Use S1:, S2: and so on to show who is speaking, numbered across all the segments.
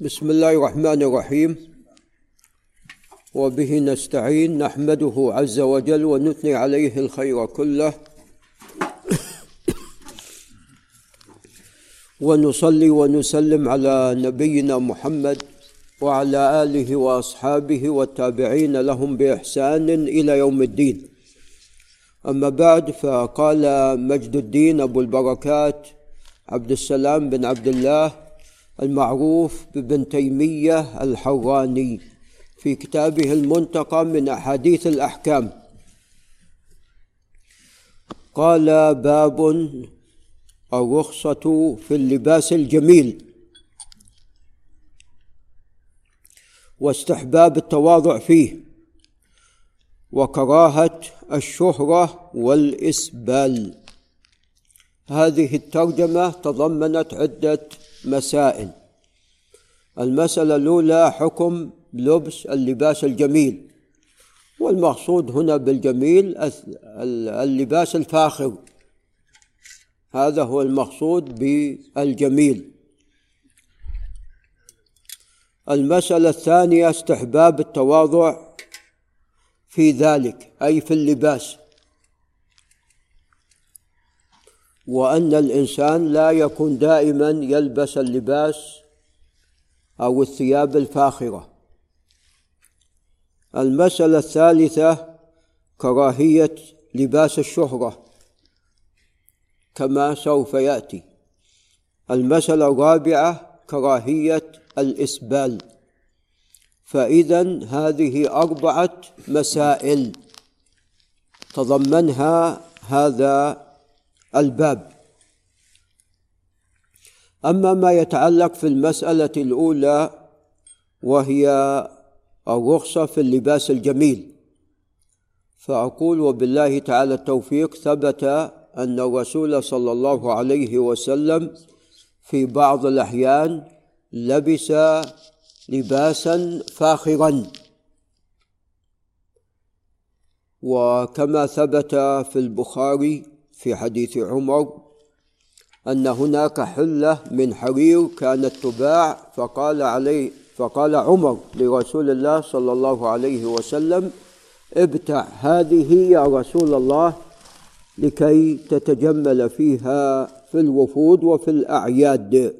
S1: بسم الله الرحمن الرحيم. وبه نستعين نحمده عز وجل ونثني عليه الخير كله. ونصلي ونسلم على نبينا محمد وعلى آله وأصحابه والتابعين لهم بإحسان إلى يوم الدين. أما بعد فقال مجد الدين أبو البركات عبد السلام بن عبد الله المعروف بابن تيمية الحراني في كتابه المنتقى من أحاديث الأحكام. قال باب الرخصة في اللباس الجميل. واستحباب التواضع فيه. وكراهة الشهرة والإسبال. هذه الترجمة تضمنت عدة مسائل. المسألة الأولى حكم لبس اللباس الجميل. والمقصود هنا بالجميل اللباس الفاخر. هذا هو المقصود بالجميل. المسألة الثانية استحباب التواضع في ذلك أي في اللباس. وأن الإنسان لا يكون دائما يلبس اللباس أو الثياب الفاخرة. المسألة الثالثة كراهية لباس الشهرة كما سوف يأتي. المسألة الرابعة كراهية الإسبال فإذا هذه أربعة مسائل تضمنها هذا الباب. أما ما يتعلق في المسألة الأولى وهي الرخصة في اللباس الجميل. فأقول وبالله تعالى التوفيق ثبت أن الرسول صلى الله عليه وسلم في بعض الأحيان لبس لباسا فاخرا. وكما ثبت في البخاري في حديث عمر أن هناك حلة من حرير كانت تباع فقال عليه فقال عمر لرسول الله صلى الله عليه وسلم ابتع هذه يا رسول الله لكي تتجمل فيها في الوفود وفي الأعياد.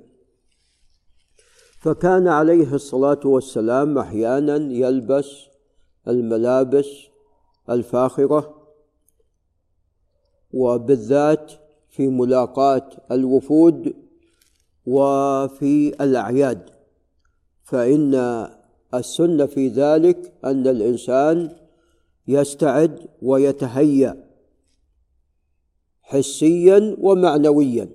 S1: فكان عليه الصلاة والسلام أحيانا يلبس الملابس الفاخرة وبالذات في ملاقاة الوفود وفي الأعياد. فإن السنة في ذلك أن الإنسان يستعد ويتهيأ حسيا ومعنويا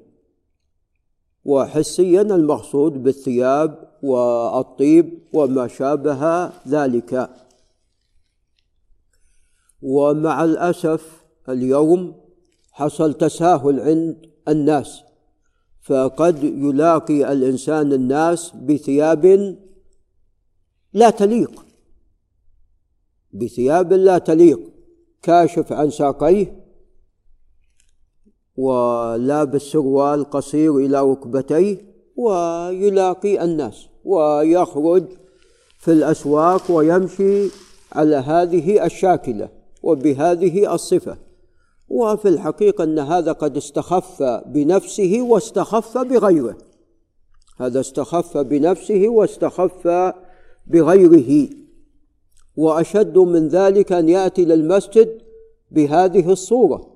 S1: وحسيا المقصود بالثياب والطيب وما شابه ذلك. ومع الأسف اليوم حصل تساهل عند الناس. فقد يلاقي الإنسان الناس بثياب لا تليق. بثياب لا تليق. كاشف عن ساقيه ولابس سروال قصير إلى ركبتيه ويلاقي الناس ويخرج في الأسواق ويمشي على هذه الشاكلة وبهذه الصفة. وفي الحقيقة أن هذا قد استخف بنفسه واستخف بغيره. هذا استخف بنفسه واستخف بغيره. وأشد من ذلك أن يأتي للمسجد بهذه الصورة.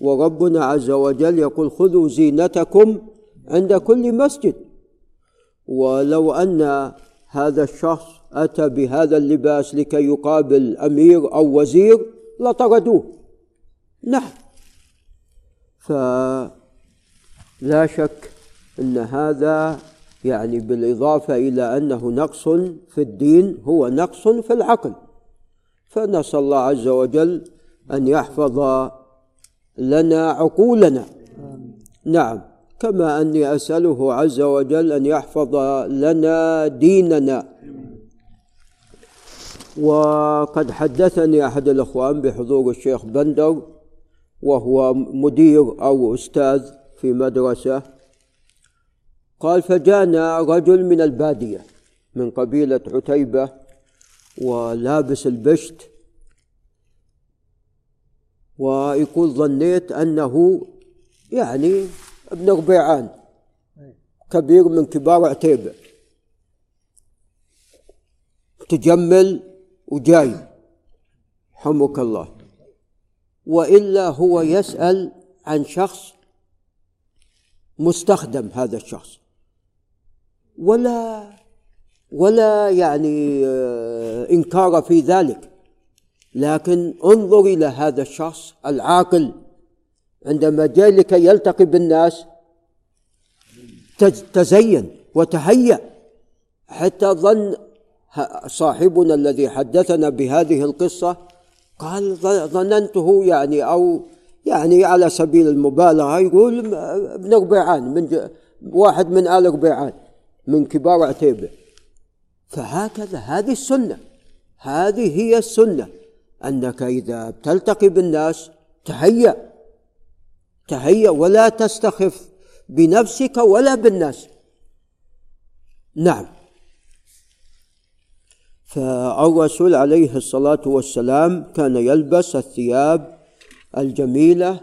S1: وربنا عز وجل يقول خذوا زينتكم عند كل مسجد. ولو أن هذا الشخص أتى بهذا اللباس لكي يقابل أمير أو وزير لطردوه. نعم. فلا شك أن هذا يعني بالإضافة إلى أنه نقص في الدين هو نقص في العقل. فنسأل الله عز وجل أن يحفظ لنا عقولنا. نعم. كما أني أسأله عز وجل أن يحفظ لنا ديننا. وقد حدثني أحد الإخوان بحضور الشيخ بندر وهو مدير أو أستاذ في مدرسة. قال فجانا رجل من البادية من قبيلة عتيبة ولابس البشت ويقول ظنيت أنه يعني ابن ربيعان كبير من كبار عتيبة. تجمل وجاي حمك الله. وإلا هو يسأل عن شخص مستخدم هذا الشخص. ولا ولا يعني آه، إنكار في ذلك. لكن انظر إلى هذا الشخص العاقل عندما جاء لكي يلتقي بالناس تزين وتهيأ. حتى ظن صاحبنا الذي حدثنا بهذه القصة قال ظننته يعني أو يعني على سبيل المبالغة. يقول ابن ربيعان من واحد من آل ربيعان من كبار عتيبة. فهكذا هذه السنة هذه هي السنة أنك إذا تلتقي بالناس تهيأ تهيأ ولا تستخف بنفسك ولا بالناس. نعم. فالرسول عليه الصلاة والسلام كان يلبس الثياب الجميلة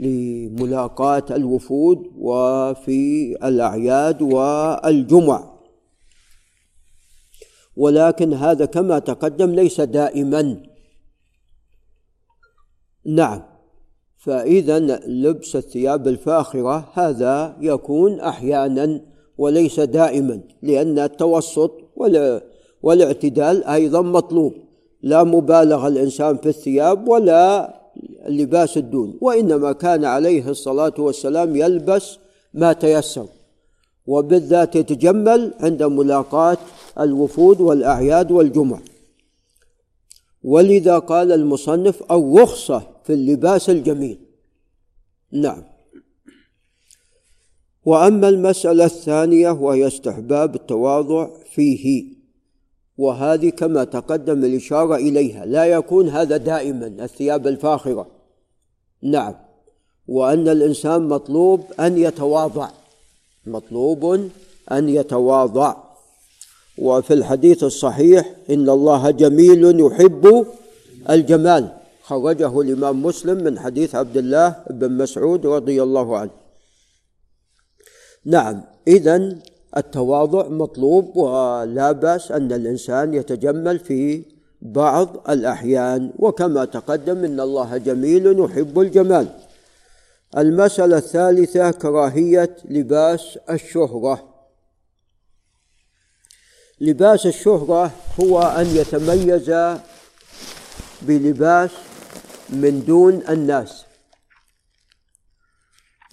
S1: لملاقاة الوفود وفي الأعياد والجمع ولكن هذا كما تقدم ليس دائما. نعم فإذا لبس الثياب الفاخرة هذا يكون أحيانا وليس دائما لأن التوسط ولا والاعتدال أيضا مطلوب. لا مبالغة الإنسان في الثياب ولا لباس الدون وإنما كان عليه الصلاة والسلام يلبس ما تيسر وبالذات يتجمل عند ملاقاة الوفود والأعياد والجمع ولذا قال المصنف الرخصة في اللباس الجميل. نعم. وأما المسألة الثانية وهي استحباب التواضع فيه. وهذه كما تقدم الإشارة إليها. لا يكون هذا دائما الثياب الفاخرة. نعم. وأن الإنسان مطلوب أن يتواضع. مطلوب أن يتواضع. وفي الحديث الصحيح إن الله جميل يحب الجمال. خرجه الإمام مسلم من حديث عبد الله بن مسعود رضي الله عنه. نعم. إذا التواضع مطلوب ولا بأس أن الإنسان يتجمل في بعض الأحيان. وكما تقدم إن الله جميل يحب الجمال. المسألة الثالثة كراهية لباس الشهرة. لباس الشهرة هو أن يتميز بلباس من دون الناس.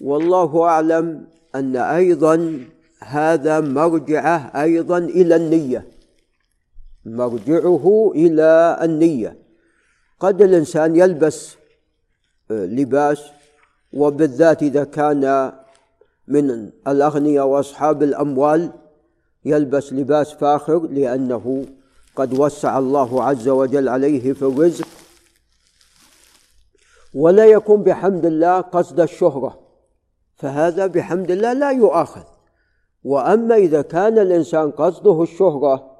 S1: والله أعلم أن أيضا هذا مرجعه أيضا إلى النية. مرجعه إلى النية. قد الإنسان يلبس آه، لباس وبالذات إذا كان من الأغنياء وأصحاب الأموال يلبس لباس فاخر لأنه قد وسع الله عز وجل عليه في الرزق. ولا يكون بحمد الله قصد الشهرة. فهذا بحمد الله لا يؤاخذ. وأما إذا كان الإنسان قصده الشهرة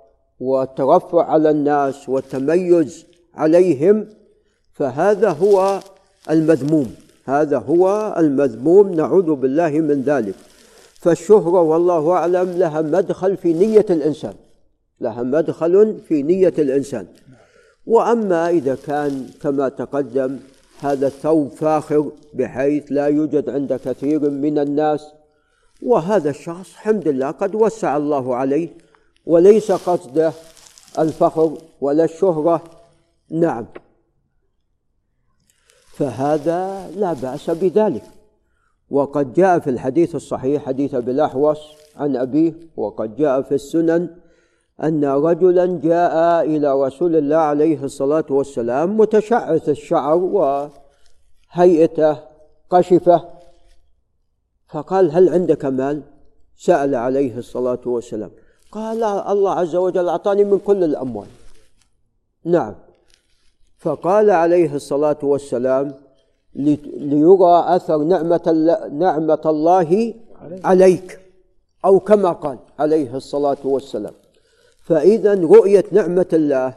S1: والترفع على الناس والتميز عليهم فهذا هو المذموم. هذا هو المذموم نعوذ بالله من ذلك. فالشهرة والله أعلم لها مدخل في نية الإنسان. لها مدخل في نية الإنسان. وأما إذا كان كما تقدم هذا الثوب فاخر بحيث لا يوجد عند كثير من الناس وهذا الشخص الحمد لله قد وسع الله عليه وليس قصده الفخر ولا الشهرة. نعم. فهذا لا بأس بذلك. وقد جاء في الحديث الصحيح حديث أبي الأحوص عن أبيه وقد جاء في السنن أن رجلا جاء إلى رسول الله عليه الصلاة والسلام متشعث الشعر وهيئته قشفة. فقال هل عندك مال؟ سأل عليه الصلاة والسلام. قال الله عز وجل أعطاني من كل الأموال. نعم. فقال عليه الصلاة والسلام ليرى أثر نعمة نعمة الله عليك. أو كما قال عليه الصلاة والسلام. فإذا رؤية نعمة الله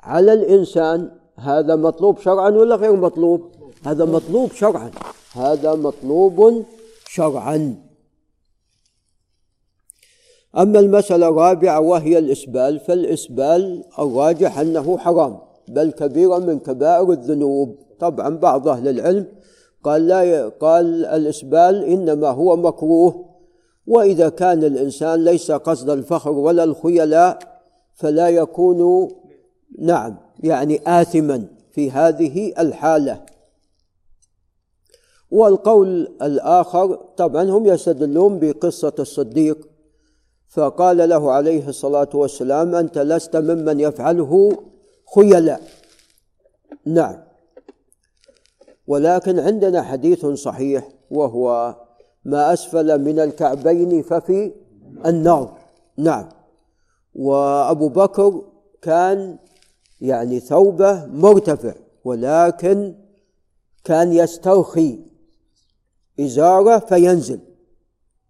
S1: على الإنسان هذا مطلوب شرعا ولا غير مطلوب؟ هذا مطلوب شرعا. هذا مطلوب شرعا. أما المسألة الرابعة وهي الإسبال فالإسبال الراجح أنه حرام بل كبيرة من كبائر الذنوب. طبعا بعض أهل العلم قال لا قال الإسبال إنما هو مكروه وإذا كان الإنسان ليس قصد الفخر ولا الخيلاء فلا يكون نعم يعني آثما في هذه الحالة. والقول الآخر طبعا هم يستدلون بقصة الصديق. فقال له عليه الصلاة والسلام أنت لست ممن يفعله خيلاء. نعم. ولكن عندنا حديث صحيح وهو ما أسفل من الكعبين ففي النار. نعم. وأبو بكر كان يعني ثوبه مرتفع ولكن كان يسترخي. إزارة فينزل.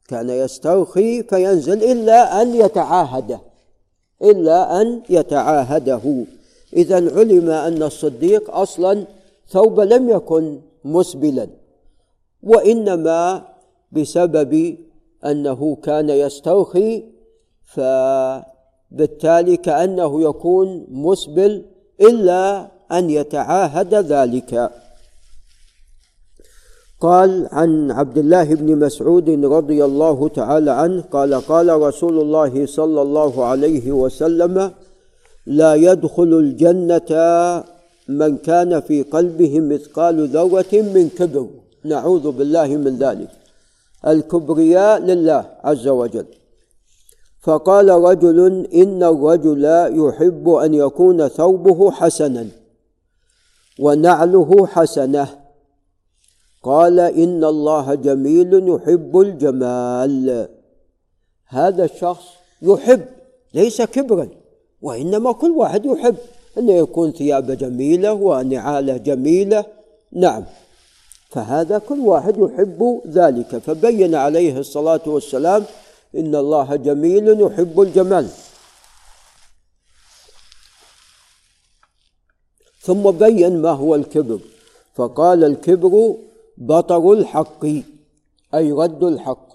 S1: كان يسترخي فينزل إلا أن يتعاهده إلا أن يتعاهده. إذا علم أن الصديق أصلا ثوب لم يكن مسبلا وإنما بسبب أنه كان يسترخي فبالتالي كأنه يكون مسبل إلا أن يتعاهد ذلك. قال عن عبد الله بن مسعود رضي الله تعالى عنه قال قال رسول الله صلى الله عليه وسلم لا يدخل الجنة من كان في قلبه مثقال ذرة من كبر. نعوذ بالله من ذلك. الكبرياء لله عز وجل. فقال رجل إن الرجل يحب أن يكون ثوبه حسنا ونعله حسنة. قال إن الله جميل يحب الجمال. هذا الشخص يحب ليس كبرا وإنما كل واحد يحب أن يكون ثيابه جميلة ونعاله جميلة. نعم. فهذا كل واحد يحب ذلك. فبين عليه الصلاة والسلام إن الله جميل يحب الجمال. ثم بين ما هو الكبر. فقال الكبر بطر الحق أي رد الحق.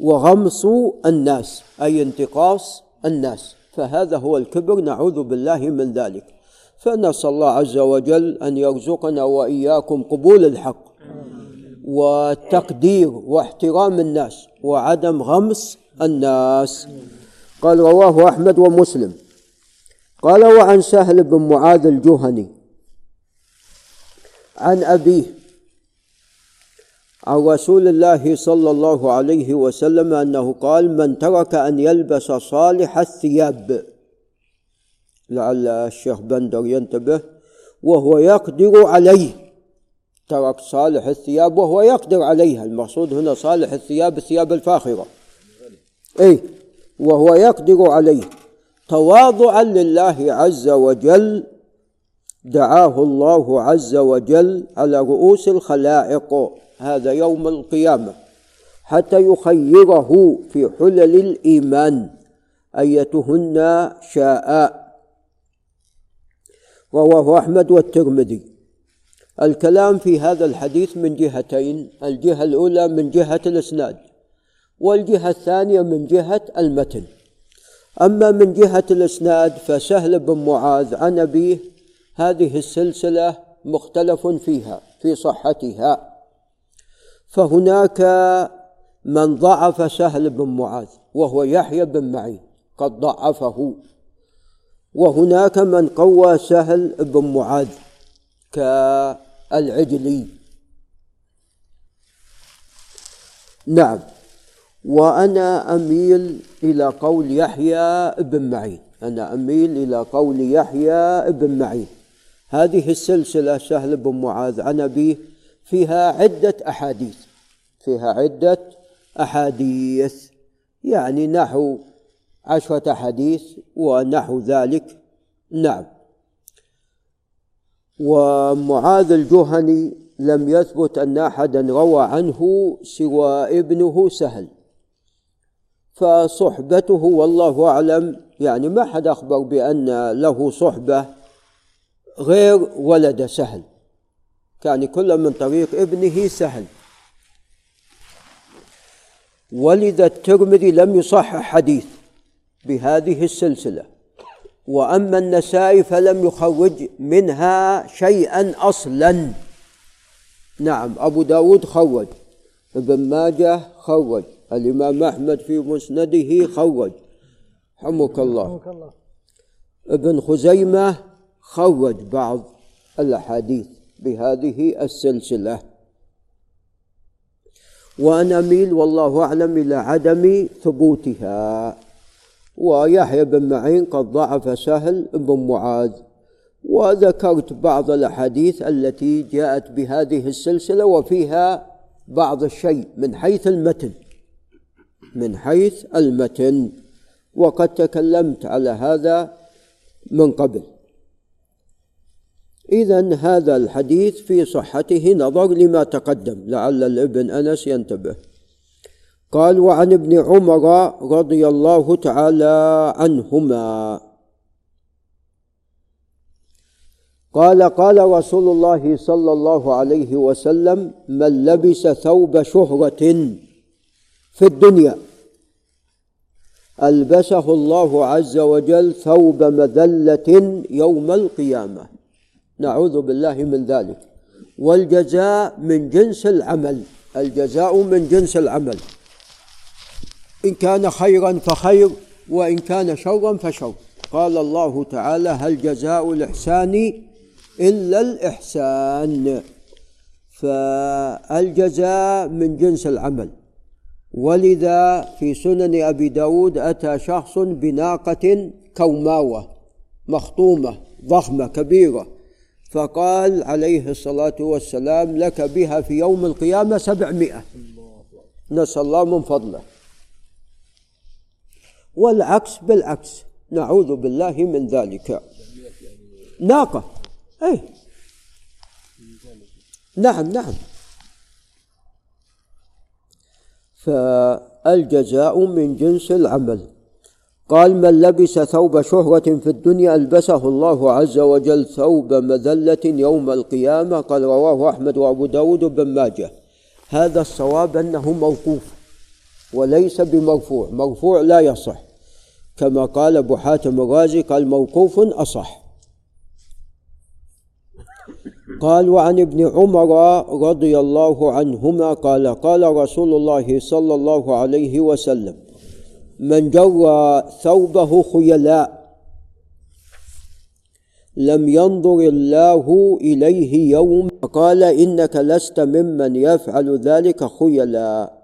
S1: وغمص الناس أي انتقاص الناس. فهذا هو الكبر نعوذ بالله من ذلك. فنسأل الله عز وجل أن يرزقنا وإياكم قبول الحق وتقدير واحترام الناس وعدم غمس الناس. قال رواه أحمد ومسلم. قال وعن سهل بن معاذ الجهني عن أبيه عن رسول الله صلى الله عليه وسلم أنه قال من ترك أن يلبس صالح الثياب لعل الشيخ بندر ينتبه وهو يقدر عليه. ترك صالح الثياب وهو يقدر عليها المقصود هنا صالح الثياب الثياب الفاخرة. اي وهو يقدر عليه. تواضعا لله عز وجل دعاه الله عز وجل على رؤوس الخلائق هذا يوم القيامة حتى يخيره في حلل الإيمان أيتهن شاء. رواه أحمد والترمذي. الكلام في هذا الحديث من جهتين الجهة الأولى من جهة الإسناد والجهة الثانية من جهة المتن. أما من جهة الإسناد فسهل بن معاذ عن أبيه هذه السلسلة مختلف فيها في صحتها. فهناك من ضعف سهل بن معاذ وهو يحيى بن معين قد ضعفه. وهناك من قوى سهل بن معاذ كالعجلي. نعم. وأنا أميل إلى قول يحيى بن معين. أنا أميل إلى قول يحيى بن معين. هذه السلسلة سهل بن معاذ عن أبيه فيها عدة أحاديث فيها عدة أحاديث يعني نحو عشرة أحاديث ونحو ذلك. نعم. ومعاذ الجهني لم يثبت أن أحدا روى عنه سوى ابنه سهل. فصحبته والله أعلم يعني ما حد أخبر بأن له صحبة غير ولد سهل. كان كل من طريق ابنه سهل. ولذا الترمذي لم يصحح حديث بهذه السلسلة. وأما النسائي فلم يخرج منها شيئا أصلا. نعم أبو داود خرج. ابن ماجه خرج. الإمام أحمد في مسنده خرج. حمك الله. ابن خزيمة خرج بعض الأحاديث بهذه السلسلة. وأنا أميل والله أعلم إلى عدم ثبوتها. ويحيى بن معين قد ضعف سهل بن معاذ. وذكرت بعض الأحاديث التي جاءت بهذه السلسلة وفيها بعض الشيء من حيث المتن. من حيث المتن. وقد تكلمت على هذا من قبل. إذا هذا الحديث في صحته نظر لما تقدم لعل الابن أنس ينتبه. قال وعن ابن عمر رضي الله تعالى عنهما. قال قال رسول الله صلى الله عليه وسلم من لبس ثوب شهرة في الدنيا ألبسه الله عز وجل ثوب مذلة يوم القيامة. نعوذ بالله من ذلك. والجزاء من جنس العمل. الجزاء من جنس العمل. إن كان خيرا فخير وإن كان شرا فشر قال الله تعالى هل جزاء الإحسان إلا الإحسان؟ فالجزاء من جنس العمل. ولذا في سنن أبي داود أتى شخص بناقة كوماوة مخطومة ضخمة كبيرة. فقال عليه الصلاة والسلام لك بها في يوم القيامة سبعمائة. نسأل الله من فضله. والعكس بالعكس نعوذ بالله من ذلك. ناقة. أي نعم نعم. فالجزاء من جنس العمل. قال من لبس ثوب شهرة في الدنيا ألبسه الله عز وجل ثوب مذلة يوم القيامة قال رواه أحمد وأبو داود بن ماجه. هذا الصواب أنه موقوف وليس بمرفوع مرفوع لا يصح. كما قال أبو حاتم الرازي قال موقوف أصح. قال وعن ابن عمر رضي الله عنهما قال قال رسول الله صلى الله عليه وسلم من جرى ثوبه خيلاء لم ينظر الله إليه يوم قال إنك لست ممن يفعل ذلك خيلاء.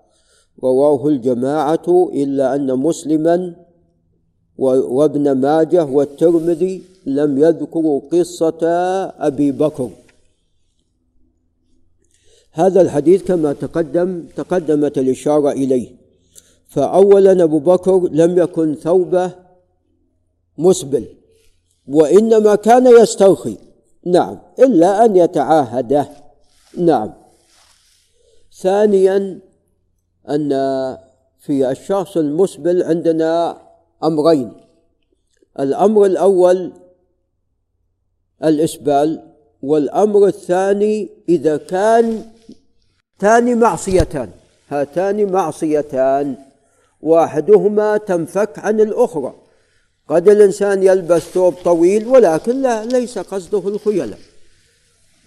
S1: رواه الجماعة إلا أن مسلما وابن ماجه والترمذي لم يذكروا قصة أبي بكر. هذا الحديث كما تقدم تقدمت الإشارة إليه. فأولا أبو بكر لم يكن ثوبه مسبل وإنما كان يسترخي نعم إلا أن يتعاهده. نعم. ثانيا أن في الشخص المسبل عندنا أمرين. الأمر الأول الإسبال والأمر الثاني إذا كان ثاني معصيتان هاتان معصيتان. واحدهما تنفك عن الأخرى. قد الإنسان يلبس ثوب طويل ولكن لا ليس قصده الخيلاء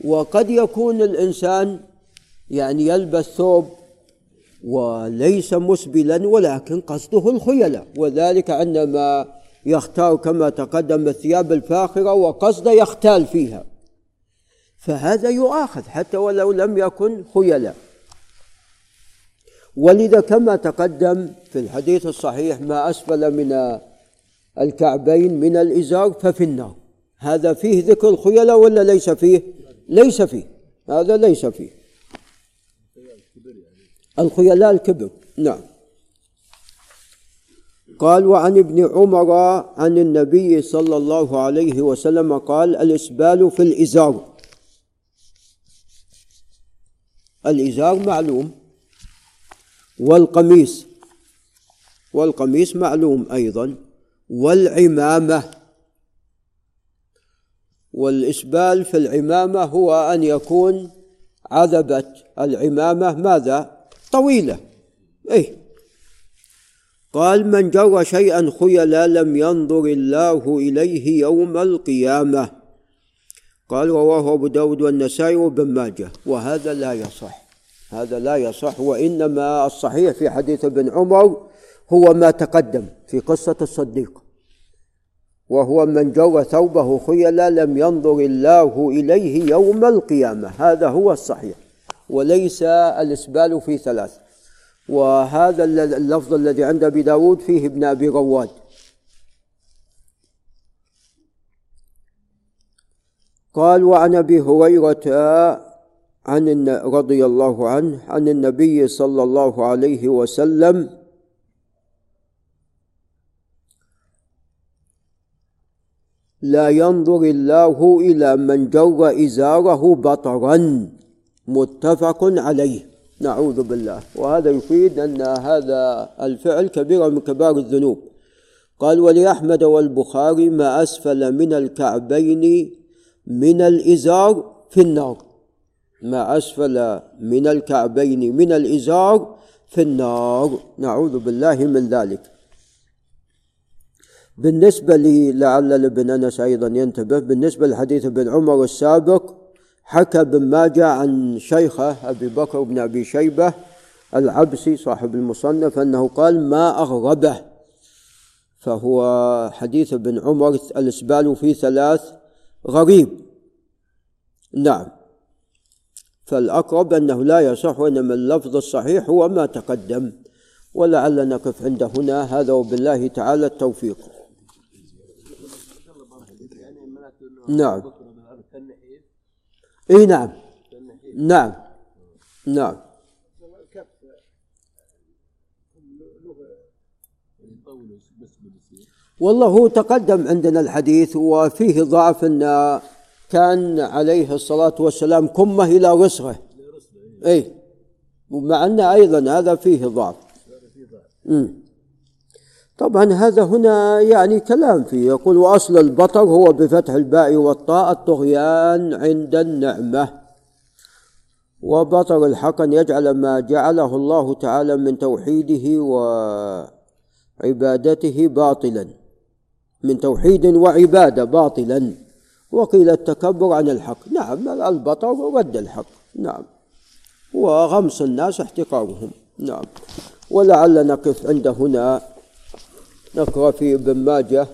S1: وقد يكون الإنسان يعني يلبس ثوب وليس مسبلا ولكن قصده الخيلاء وذلك عندما يختار كما تقدم الثياب الفاخرة وقصده يختال فيها. فهذا يؤاخذ حتى ولو لم يكن خيلاء ولذا كما تقدم في الحديث الصحيح ما أسفل من الكعبين من الإزار ففي النار. هذا فيه ذكر الخيلاء ولا ليس فيه؟ ليس فيه. هذا ليس فيه. الخيلاء الكبر. نعم. قال وعن ابن عمر عن النبي صلى الله عليه وسلم قال الإسبال في الإزار. الإزار معلوم. والقميص. والقميص معلوم أيضا. والعمامة. والإسبال في العمامة هو أن يكون عذبة. العمامة ماذا؟ طويلة. إيه. قال من جر شيئا خيلا لم ينظر الله إليه يوم القيامة. قال رواه أبو داود والنسائي وابن ماجه. وهذا لا يصح. هذا لا يصح وإنما الصحيح في حديث ابن عمر هو ما تقدم في قصة الصديق وهو من جر ثوبه خيلا لم ينظر الله إليه يوم القيامة هذا هو الصحيح وليس الإسبال في ثلاث وهذا اللفظ الذي عند أبي داود فيه ابن أبي رواد. قال وعن أبي هريرة عن رضي الله عنه عن النبي صلى الله عليه وسلم. لا ينظر الله إلى من جر إزاره بطرا. متفق عليه. نعوذ بالله. وهذا يفيد أن هذا الفعل كبيرة من كبار الذنوب. قال ولأحمد والبخاري ما أسفل من الكعبين من الإزار في النار. ما أسفل من الكعبين من الإزار في النار. نعوذ بالله من ذلك. بالنسبة لي لعل ابن أنس أيضا ينتبه بالنسبة لحديث ابن عمر السابق حكى ابن ماجه عن شيخه أبي بكر بن أبي شيبة العبسي صاحب المصنف أنه قال ما أغربه فهو حديث ابن عمر الإسبال في ثلاث غريب. نعم. فالأقرب أنه لا يصح وإنما اللفظ الصحيح هو ما تقدم. ولعل نقف عند هنا. هذا وبالله تعالى التوفيق. نعم. إي نعم. نعم. نعم. والله هو تقدم عندنا الحديث وفيه ضعف ان كان عليه الصلاة والسلام كمة إلى رسغه أي ومع أن أيضا هذا فيه ضعف. طبعا هذا هنا يعني كلام فيه. يقول وأصل البطر هو بفتح الباء والطاء الطغيان عند النعمة. وبطر الحق أن يجعل ما جعله الله تعالى من توحيده وعبادته باطلا. من توحيد وعبادة باطلا. وقيل التكبر عن الحق. نعم البطر رد الحق. نعم. وغمس الناس احتقارهم. نعم. ولعل نقف عند هنا نقرأ في ابن ماجه